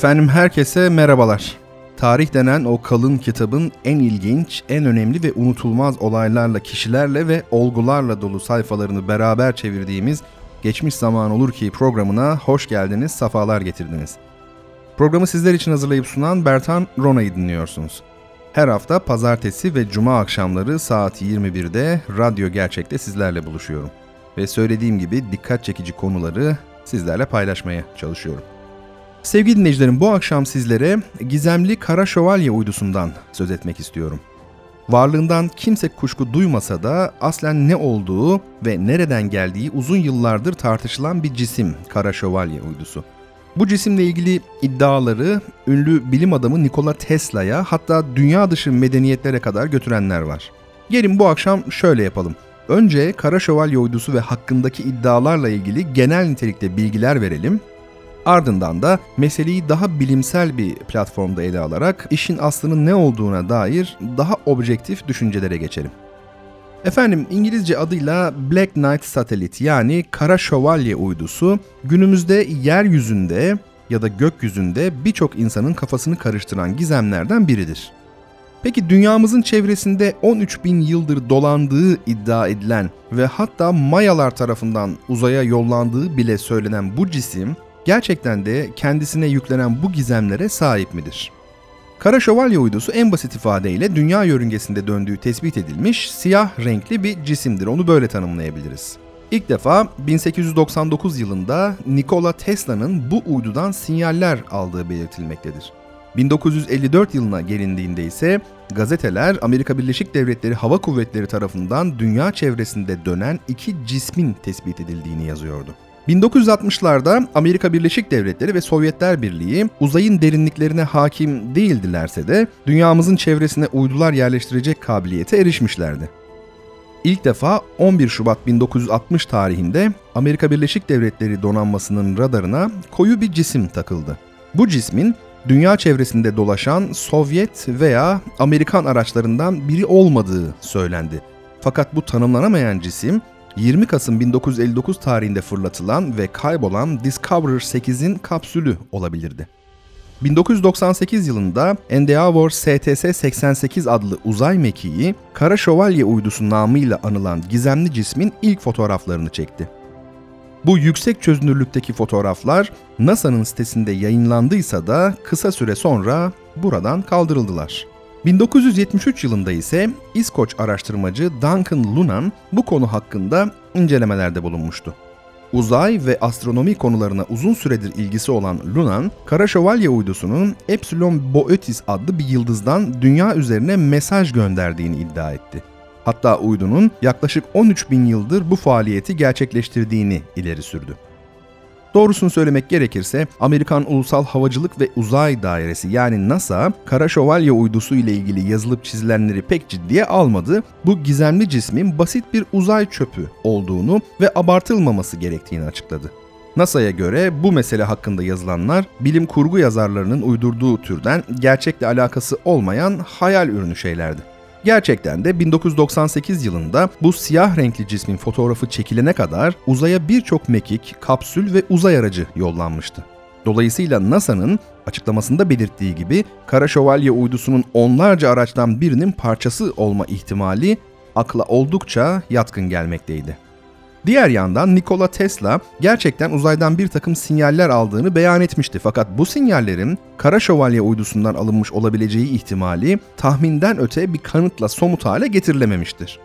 Efendim herkese merhabalar. Tarih denen o kalın kitabın en ilginç, en önemli ve unutulmaz olaylarla, kişilerle ve olgularla dolu sayfalarını beraber çevirdiğimiz Geçmiş Zaman Olur Ki programına hoş geldiniz, safalar getirdiniz. Programı sizler için hazırlayıp sunan Bertan Rona'yı dinliyorsunuz. Her hafta pazartesi ve cuma akşamları saat 21'de Radyo Gerçek'te sizlerle buluşuyorum. Ve söylediğim gibi dikkat çekici konuları sizlerle paylaşmaya çalışıyorum. Sevgili dinleyicilerim bu akşam sizlere gizemli Kara Şövalye uydusundan söz etmek istiyorum. Varlığından kimse kuşku duymasa da aslen ne olduğu ve nereden geldiği uzun yıllardır tartışılan bir cisim Kara Şövalye uydusu. Bu cisimle ilgili iddiaları ünlü bilim adamı Nikola Tesla'ya hatta dünya dışı medeniyetlere kadar götürenler var. Gelin bu akşam şöyle yapalım. Önce Kara Şövalye uydusu ve hakkındaki iddialarla ilgili genel nitelikte bilgiler verelim. Ardından da meseleyi daha bilimsel bir platformda ele alarak işin aslının ne olduğuna dair daha objektif düşüncelere geçelim. Efendim İngilizce adıyla Black Knight Satellite yani Kara Şövalye uydusu günümüzde yeryüzünde ya da gökyüzünde birçok insanın kafasını karıştıran gizemlerden biridir. Peki dünyamızın çevresinde 13 bin yıldır dolandığı iddia edilen ve hatta Mayalar tarafından uzaya yollandığı bile söylenen bu cisim gerçekten de kendisine yüklenen bu gizemlere sahip midir? Kara Şövalye uydusu en basit ifadeyle dünya yörüngesinde döndüğü tespit edilmiş siyah renkli bir cisimdir. Onu böyle tanımlayabiliriz. İlk defa 1899 yılında Nikola Tesla'nın bu uydudan sinyaller aldığı belirtilmektedir. 1954 yılına gelindiğinde ise gazeteler Amerika Birleşik Devletleri Hava Kuvvetleri tarafından dünya çevresinde dönen iki cismin tespit edildiğini yazıyordu. 1960'larda Amerika Birleşik Devletleri ve Sovyetler Birliği uzayın derinliklerine hakim değildilerse de dünyamızın çevresine uydular yerleştirecek kabiliyete erişmişlerdi. İlk defa 11 Şubat 1960 tarihinde Amerika Birleşik Devletleri donanmasının radarına koyu bir cisim takıldı. Bu cismin dünya çevresinde dolaşan Sovyet veya Amerikan araçlarından biri olmadığı söylendi. Fakat bu tanımlanamayan cisim 20 Kasım 1959 tarihinde fırlatılan ve kaybolan Discoverer 8'in kapsülü olabilirdi. 1998 yılında Endeavour STS-88 adlı uzay mekiği Kara Şövalye uydusu namıyla anılan gizemli cismin ilk fotoğraflarını çekti. Bu yüksek çözünürlükteki fotoğraflar NASA'nın sitesinde yayınlandıysa da kısa süre sonra buradan kaldırıldılar. 1973 yılında ise İskoç araştırmacı Duncan Lunan bu konu hakkında incelemelerde bulunmuştu. Uzay ve astronomi konularına uzun süredir ilgisi olan Lunan, Kara Şövalye uydusunun Epsilon Boötis adlı bir yıldızdan dünya üzerine mesaj gönderdiğini iddia etti. Hatta uydunun yaklaşık 13 bin yıldır bu faaliyeti gerçekleştirdiğini ileri sürdü. Doğrusunu söylemek gerekirse Amerikan Ulusal Havacılık ve Uzay Dairesi yani NASA, Kara Şövalye uydusu ile ilgili yazılıp çizilenleri pek ciddiye almadı. Bu gizemli cismin basit bir uzay çöpü olduğunu ve abartılmaması gerektiğini açıkladı. NASA'ya göre bu mesele hakkında yazılanlar bilim kurgu yazarlarının uydurduğu türden gerçekle alakası olmayan hayal ürünü şeylerdi. Gerçekten de 1998 yılında bu siyah renkli cismin fotoğrafı çekilene kadar uzaya birçok mekik, kapsül ve uzay aracı yollanmıştı. Dolayısıyla NASA'nın açıklamasında belirttiği gibi Kara Şövalye uydusunun onlarca araçtan birinin parçası olma ihtimali akla oldukça yatkın gelmekteydi. Diğer yandan Nikola Tesla gerçekten uzaydan bir takım sinyaller aldığını beyan etmişti. Fakat bu sinyallerin Kara Şövalye uydusundan alınmış olabileceği ihtimali tahminden öte bir kanıtla somut hale getirilememiştir.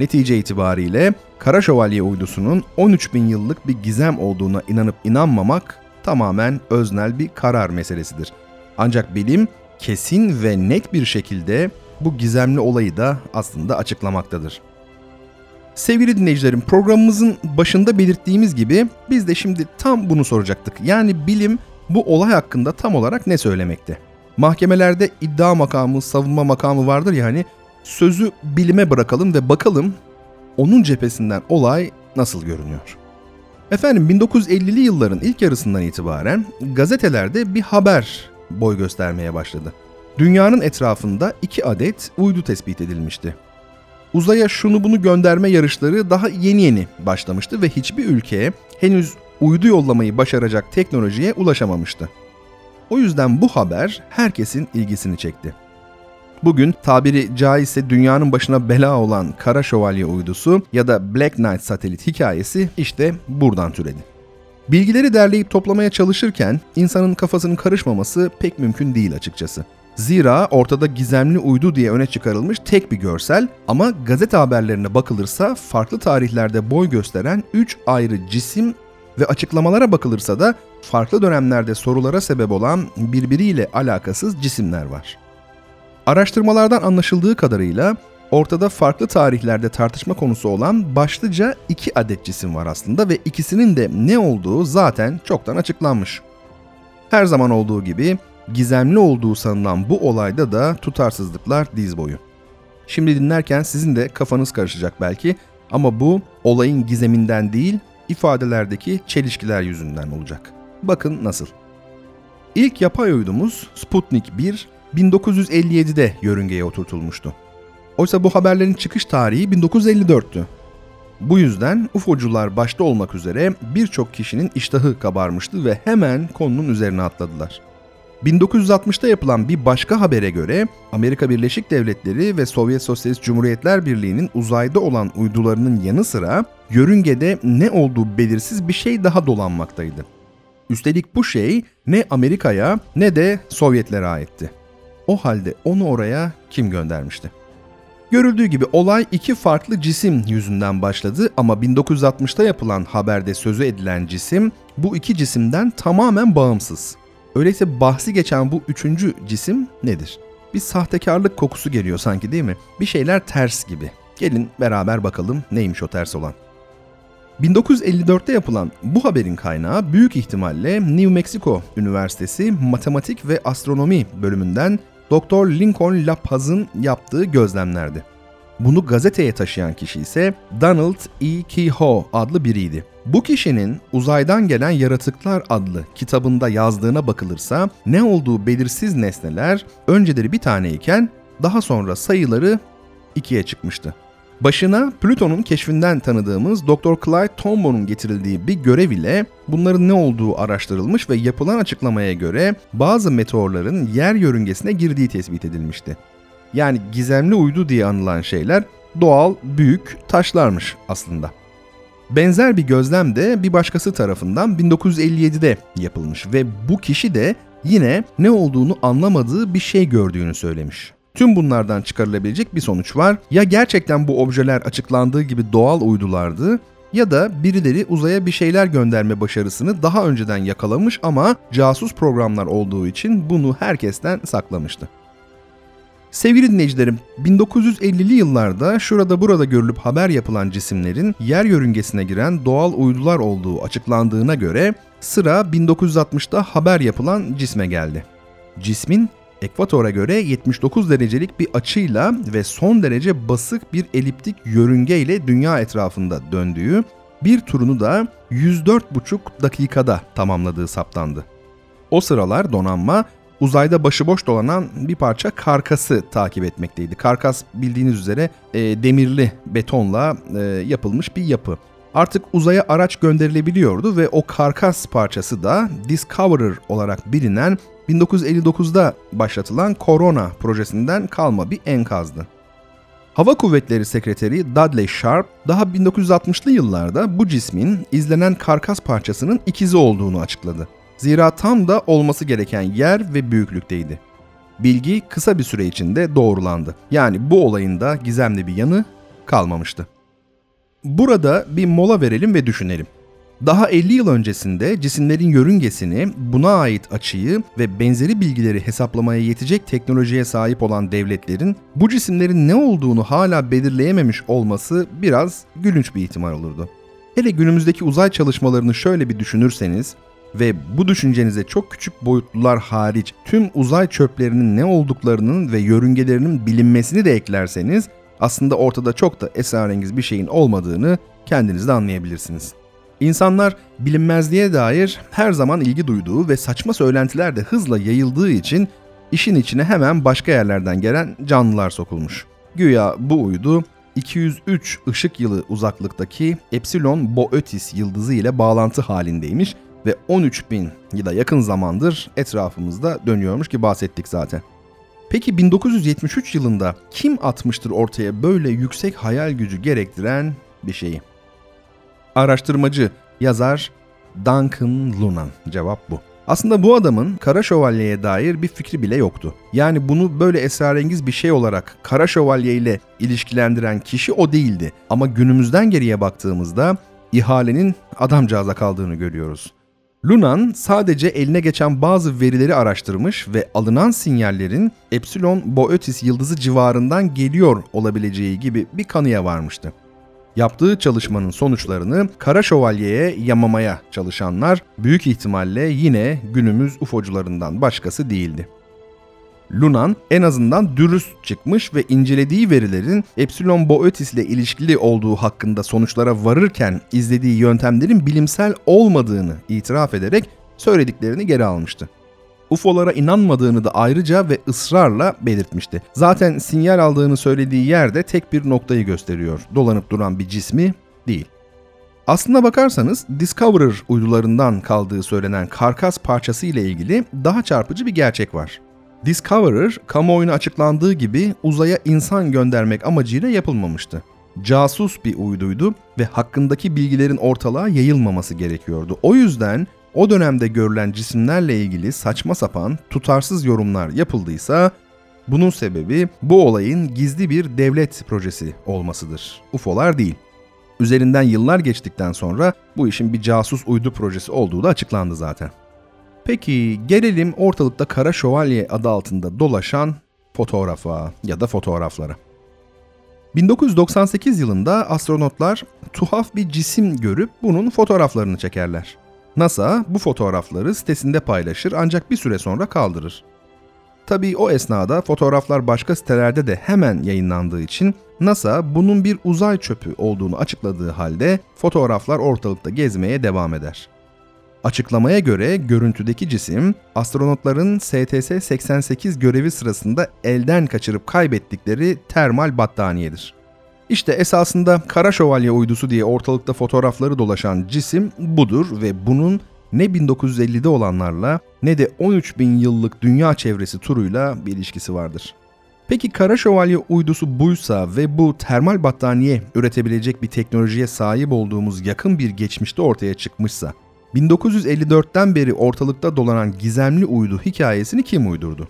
Netice itibariyle Kara Şövalye uydusunun 13 bin yıllık bir gizem olduğuna inanıp inanmamak tamamen öznel bir karar meselesidir. Ancak bilim kesin ve net bir şekilde bu gizemli olayı da aslında açıklamaktadır. Sevgili dinleyicilerim programımızın başında belirttiğimiz gibi biz de şimdi tam bunu soracaktık. Yani bilim bu olay hakkında tam olarak ne söylemekte? Mahkemelerde iddia makamı, savunma makamı vardır ya hani sözü bilime bırakalım ve bakalım onun cephesinden olay nasıl görünüyor? Efendim 1950'li yılların ilk yarısından itibaren gazetelerde bir haber boy göstermeye başladı. Dünyanın etrafında iki adet uydu tespit edilmişti. Uzaya şunu bunu gönderme yarışları daha yeni yeni başlamıştı ve hiçbir ülke henüz uydu yollamayı başaracak teknolojiye ulaşamamıştı. O yüzden bu haber herkesin ilgisini çekti. Bugün tabiri caizse dünyanın başına bela olan Kara Şövalye uydusu ya da Black Knight satelit hikayesi işte buradan türedi. Bilgileri derleyip toplamaya çalışırken insanın kafasının karışmaması pek mümkün değil açıkçası. Zira ortada gizemli uydu diye öne çıkarılmış tek bir görsel ama gazete haberlerine bakılırsa farklı tarihlerde boy gösteren 3 ayrı cisim ve açıklamalara bakılırsa da farklı dönemlerde sorulara sebep olan birbiriyle alakasız cisimler var. Araştırmalardan anlaşıldığı kadarıyla ortada farklı tarihlerde tartışma konusu olan başlıca iki adet cisim var aslında ve ikisinin de ne olduğu zaten çoktan açıklanmış. Her zaman olduğu gibi gizemli olduğu sanılan bu olayda da tutarsızlıklar diz boyu. Şimdi dinlerken sizin de kafanız karışacak belki ama bu olayın gizeminden değil, ifadelerdeki çelişkiler yüzünden olacak. Bakın nasıl. İlk yapay uydumuz Sputnik 1 1957'de yörüngeye oturtulmuştu. Oysa bu haberlerin çıkış tarihi 1954'tü. Bu yüzden UFO'cular başta olmak üzere birçok kişinin iştahı kabarmıştı ve hemen konunun üzerine atladılar. 1960'ta yapılan bir başka habere göre Amerika Birleşik Devletleri ve Sovyet Sosyalist Cumhuriyetler Birliği'nin uzayda olan uydularının yanı sıra yörüngede ne olduğu belirsiz bir şey daha dolanmaktaydı. Üstelik bu şey ne Amerika'ya ne de Sovyetlere aitti. O halde onu oraya kim göndermişti? Görüldüğü gibi olay iki farklı cisim yüzünden başladı ama 1960'ta yapılan haberde sözü edilen cisim bu iki cisimden tamamen bağımsız. Öyleyse bahsi geçen bu üçüncü cisim nedir? Bir sahtekarlık kokusu geliyor sanki değil mi? Bir şeyler ters gibi. Gelin beraber bakalım neymiş o ters olan. 1954'te yapılan bu haberin kaynağı büyük ihtimalle New Mexico Üniversitesi Matematik ve Astronomi bölümünden Dr. Lincoln LaPaz'ın yaptığı gözlemlerdi. Bunu gazeteye taşıyan kişi ise Donald E. Kehoe adlı biriydi. Bu kişinin Uzaydan Gelen Yaratıklar adlı kitabında yazdığına bakılırsa ne olduğu belirsiz nesneler önceleri bir taneyken daha sonra sayıları ikiye çıkmıştı. Başına Plüton'un keşfinden tanıdığımız Dr. Clyde Tombaughn'un getirildiği bir görev ile bunların ne olduğu araştırılmış ve yapılan açıklamaya göre bazı meteorların yer yörüngesine girdiği tespit edilmişti. Yani gizemli uydu diye anılan şeyler doğal büyük taşlarmış aslında. Benzer bir gözlem de bir başkası tarafından 1957'de yapılmış ve bu kişi de yine ne olduğunu anlamadığı bir şey gördüğünü söylemiş. Tüm bunlardan çıkarılabilecek bir sonuç var. Ya gerçekten bu objeler açıklandığı gibi doğal uydulardı ya da birileri uzaya bir şeyler gönderme başarısını daha önceden yakalamış ama casus programlar olduğu için bunu herkesten saklamıştı. Sevgili dinleyicilerim, 1950'li yıllarda şurada burada görülüp haber yapılan cisimlerin yer yörüngesine giren doğal uydular olduğu açıklandığına göre sıra 1960'da haber yapılan cisme geldi. Cismin ekvatora göre 79 derecelik bir açıyla ve son derece basık bir eliptik yörünge ile dünya etrafında döndüğü, bir turunu da 104,5 dakikada tamamladığı saptandı. O sıralar donanma uzayda başıboş dolanan bir parça karkası takip etmekteydi. Karkas bildiğiniz üzere e, demirli betonla e, yapılmış bir yapı. Artık uzaya araç gönderilebiliyordu ve o karkas parçası da Discoverer olarak bilinen 1959'da başlatılan Corona projesinden kalma bir enkazdı. Hava Kuvvetleri Sekreteri Dudley Sharp daha 1960'lı yıllarda bu cismin izlenen karkas parçasının ikizi olduğunu açıkladı. Zira tam da olması gereken yer ve büyüklükteydi. Bilgi kısa bir süre içinde doğrulandı. Yani bu olayın da gizemli bir yanı kalmamıştı. Burada bir mola verelim ve düşünelim. Daha 50 yıl öncesinde cisimlerin yörüngesini, buna ait açıyı ve benzeri bilgileri hesaplamaya yetecek teknolojiye sahip olan devletlerin bu cisimlerin ne olduğunu hala belirleyememiş olması biraz gülünç bir ihtimal olurdu. Hele günümüzdeki uzay çalışmalarını şöyle bir düşünürseniz ve bu düşüncenize çok küçük boyutlular hariç tüm uzay çöplerinin ne olduklarının ve yörüngelerinin bilinmesini de eklerseniz aslında ortada çok da esrarengiz bir şeyin olmadığını kendiniz de anlayabilirsiniz. İnsanlar bilinmezliğe dair her zaman ilgi duyduğu ve saçma söylentiler de hızla yayıldığı için işin içine hemen başka yerlerden gelen canlılar sokulmuş. Güya bu uydu 203 ışık yılı uzaklıktaki Epsilon Boötis yıldızı ile bağlantı halindeymiş ve 13 bin yıla yakın zamandır etrafımızda dönüyormuş ki bahsettik zaten. Peki 1973 yılında kim atmıştır ortaya böyle yüksek hayal gücü gerektiren bir şeyi? Araştırmacı, yazar Duncan Lunan. Cevap bu. Aslında bu adamın Kara Şövalye'ye dair bir fikri bile yoktu. Yani bunu böyle esrarengiz bir şey olarak Kara Şövalye ile ilişkilendiren kişi o değildi. Ama günümüzden geriye baktığımızda ihalenin adamcağıza kaldığını görüyoruz. Lunan sadece eline geçen bazı verileri araştırmış ve alınan sinyallerin Epsilon Boötis yıldızı civarından geliyor olabileceği gibi bir kanıya varmıştı. Yaptığı çalışmanın sonuçlarını Kara Şövalye'ye yamamaya çalışanlar büyük ihtimalle yine günümüz UFO'cularından başkası değildi. Lunan en azından dürüst çıkmış ve incelediği verilerin Epsilon Boötis ile ilişkili olduğu hakkında sonuçlara varırken izlediği yöntemlerin bilimsel olmadığını itiraf ederek söylediklerini geri almıştı. UFO'lara inanmadığını da ayrıca ve ısrarla belirtmişti. Zaten sinyal aldığını söylediği yerde tek bir noktayı gösteriyor. Dolanıp duran bir cismi değil. Aslına bakarsanız Discoverer uydularından kaldığı söylenen karkas parçası ile ilgili daha çarpıcı bir gerçek var. Discoverer, kamuoyuna açıklandığı gibi uzaya insan göndermek amacıyla yapılmamıştı. Casus bir uyduydu ve hakkındaki bilgilerin ortalığa yayılmaması gerekiyordu. O yüzden o dönemde görülen cisimlerle ilgili saçma sapan, tutarsız yorumlar yapıldıysa bunun sebebi bu olayın gizli bir devlet projesi olmasıdır. UFO'lar değil. Üzerinden yıllar geçtikten sonra bu işin bir casus uydu projesi olduğu da açıklandı zaten. Peki gelelim ortalıkta Kara Şövalye adı altında dolaşan fotoğrafa ya da fotoğraflara. 1998 yılında astronotlar tuhaf bir cisim görüp bunun fotoğraflarını çekerler. NASA bu fotoğrafları sitesinde paylaşır ancak bir süre sonra kaldırır. Tabii o esnada fotoğraflar başka sitelerde de hemen yayınlandığı için NASA bunun bir uzay çöpü olduğunu açıkladığı halde fotoğraflar ortalıkta gezmeye devam eder. Açıklamaya göre görüntüdeki cisim astronotların STS-88 görevi sırasında elden kaçırıp kaybettikleri termal battaniyedir. İşte esasında Kara Şövalye uydusu diye ortalıkta fotoğrafları dolaşan cisim budur ve bunun ne 1950'de olanlarla ne de 13 bin yıllık dünya çevresi turuyla bir ilişkisi vardır. Peki Kara Şövalye uydusu buysa ve bu termal battaniye üretebilecek bir teknolojiye sahip olduğumuz yakın bir geçmişte ortaya çıkmışsa, 1954'ten beri ortalıkta dolanan gizemli uydu hikayesini kim uydurdu?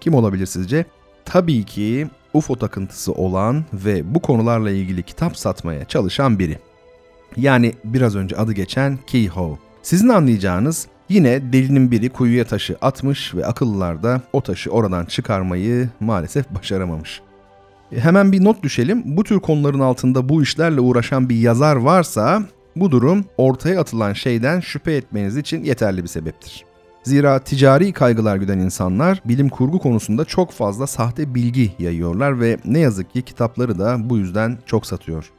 Kim olabilir sizce? Tabii ki UFO takıntısı olan ve bu konularla ilgili kitap satmaya çalışan biri. Yani biraz önce adı geçen Keyhoe. Sizin anlayacağınız yine delinin biri kuyuya taşı atmış ve akıllılar da o taşı oradan çıkarmayı maalesef başaramamış. E, hemen bir not düşelim. Bu tür konuların altında bu işlerle uğraşan bir yazar varsa bu durum ortaya atılan şeyden şüphe etmeniz için yeterli bir sebeptir. Zira ticari kaygılar güden insanlar bilim kurgu konusunda çok fazla sahte bilgi yayıyorlar ve ne yazık ki kitapları da bu yüzden çok satıyor.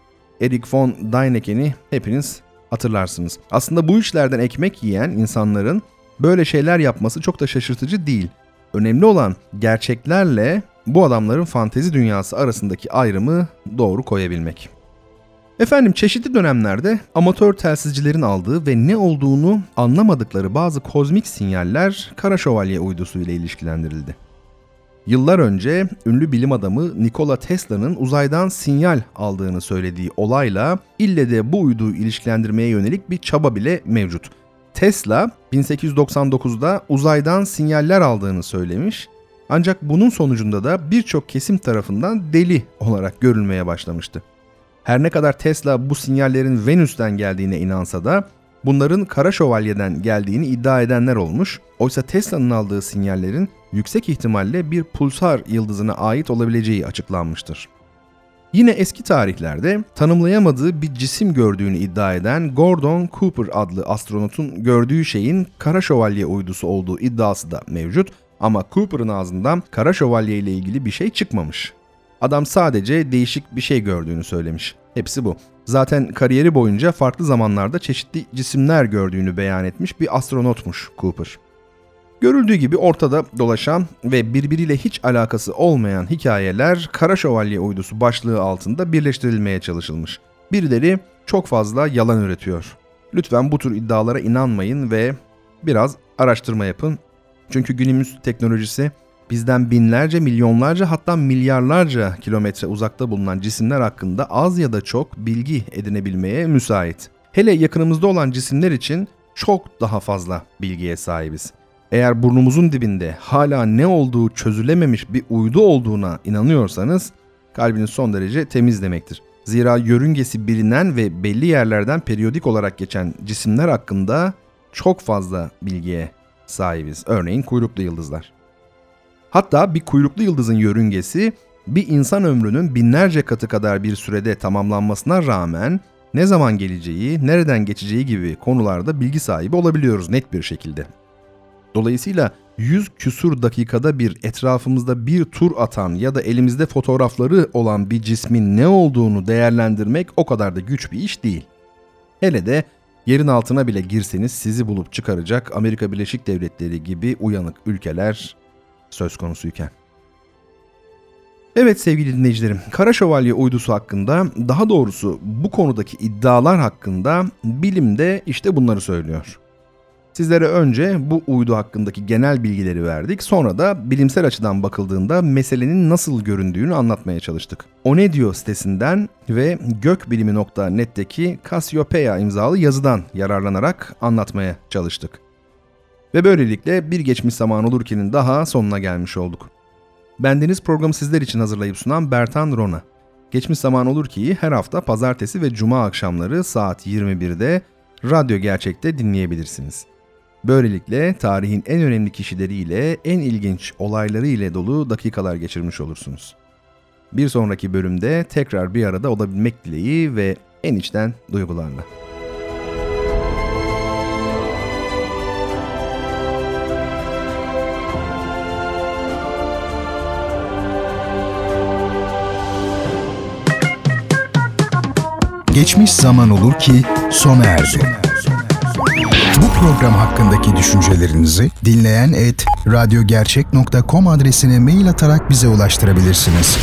Eric von Däniken'i hepiniz hatırlarsınız. Aslında bu işlerden ekmek yiyen insanların böyle şeyler yapması çok da şaşırtıcı değil. Önemli olan gerçeklerle bu adamların fantezi dünyası arasındaki ayrımı doğru koyabilmek. Efendim çeşitli dönemlerde amatör telsizcilerin aldığı ve ne olduğunu anlamadıkları bazı kozmik sinyaller Kara Şövalye uydusu ile ilişkilendirildi. Yıllar önce ünlü bilim adamı Nikola Tesla'nın uzaydan sinyal aldığını söylediği olayla ille de bu uyduyu ilişkilendirmeye yönelik bir çaba bile mevcut. Tesla 1899'da uzaydan sinyaller aldığını söylemiş ancak bunun sonucunda da birçok kesim tarafından deli olarak görülmeye başlamıştı. Her ne kadar Tesla bu sinyallerin Venüs'ten geldiğine inansa da bunların Kara Şövalye'den geldiğini iddia edenler olmuş. Oysa Tesla'nın aldığı sinyallerin yüksek ihtimalle bir pulsar yıldızına ait olabileceği açıklanmıştır. Yine eski tarihlerde tanımlayamadığı bir cisim gördüğünü iddia eden Gordon Cooper adlı astronotun gördüğü şeyin Kara Şövalye uydusu olduğu iddiası da mevcut ama Cooper'ın ağzından Kara Şövalye ile ilgili bir şey çıkmamış. Adam sadece değişik bir şey gördüğünü söylemiş. Hepsi bu. Zaten kariyeri boyunca farklı zamanlarda çeşitli cisimler gördüğünü beyan etmiş bir astronotmuş Cooper. Görüldüğü gibi ortada dolaşan ve birbiriyle hiç alakası olmayan hikayeler Kara Şövalye uydusu başlığı altında birleştirilmeye çalışılmış. Birileri çok fazla yalan üretiyor. Lütfen bu tür iddialara inanmayın ve biraz araştırma yapın. Çünkü günümüz teknolojisi bizden binlerce, milyonlarca hatta milyarlarca kilometre uzakta bulunan cisimler hakkında az ya da çok bilgi edinebilmeye müsait. Hele yakınımızda olan cisimler için çok daha fazla bilgiye sahibiz. Eğer burnumuzun dibinde hala ne olduğu çözülememiş bir uydu olduğuna inanıyorsanız kalbiniz son derece temiz demektir. Zira yörüngesi bilinen ve belli yerlerden periyodik olarak geçen cisimler hakkında çok fazla bilgiye sahibiz. Örneğin kuyruklu yıldızlar. Hatta bir kuyruklu yıldızın yörüngesi bir insan ömrünün binlerce katı kadar bir sürede tamamlanmasına rağmen ne zaman geleceği, nereden geçeceği gibi konularda bilgi sahibi olabiliyoruz net bir şekilde. Dolayısıyla 100 küsur dakikada bir etrafımızda bir tur atan ya da elimizde fotoğrafları olan bir cismin ne olduğunu değerlendirmek o kadar da güç bir iş değil. Hele de yerin altına bile girseniz sizi bulup çıkaracak Amerika Birleşik Devletleri gibi uyanık ülkeler söz konusuyken. Evet sevgili dinleyicilerim, Kara Şövalye uydusu hakkında, daha doğrusu bu konudaki iddialar hakkında bilimde işte bunları söylüyor. Sizlere önce bu uydu hakkındaki genel bilgileri verdik. Sonra da bilimsel açıdan bakıldığında meselenin nasıl göründüğünü anlatmaya çalıştık. O ne diyor sitesinden ve gökbilimi.net'teki Cassiopeia imzalı yazıdan yararlanarak anlatmaya çalıştık. Ve böylelikle bir geçmiş zaman olurkenin daha sonuna gelmiş olduk. Bendeniz programı sizler için hazırlayıp sunan Bertan Rona. Geçmiş zaman olur ki her hafta pazartesi ve cuma akşamları saat 21'de Radyo Gerçek'te dinleyebilirsiniz. Böylelikle tarihin en önemli kişileriyle, en ilginç olayları ile dolu dakikalar geçirmiş olursunuz. Bir sonraki bölümde tekrar bir arada olabilmek dileği ve en içten duygularla. Geçmiş zaman olur ki sona erdi. Bu program hakkındaki düşüncelerinizi dinleyen et radyogercek.com adresine mail atarak bize ulaştırabilirsiniz.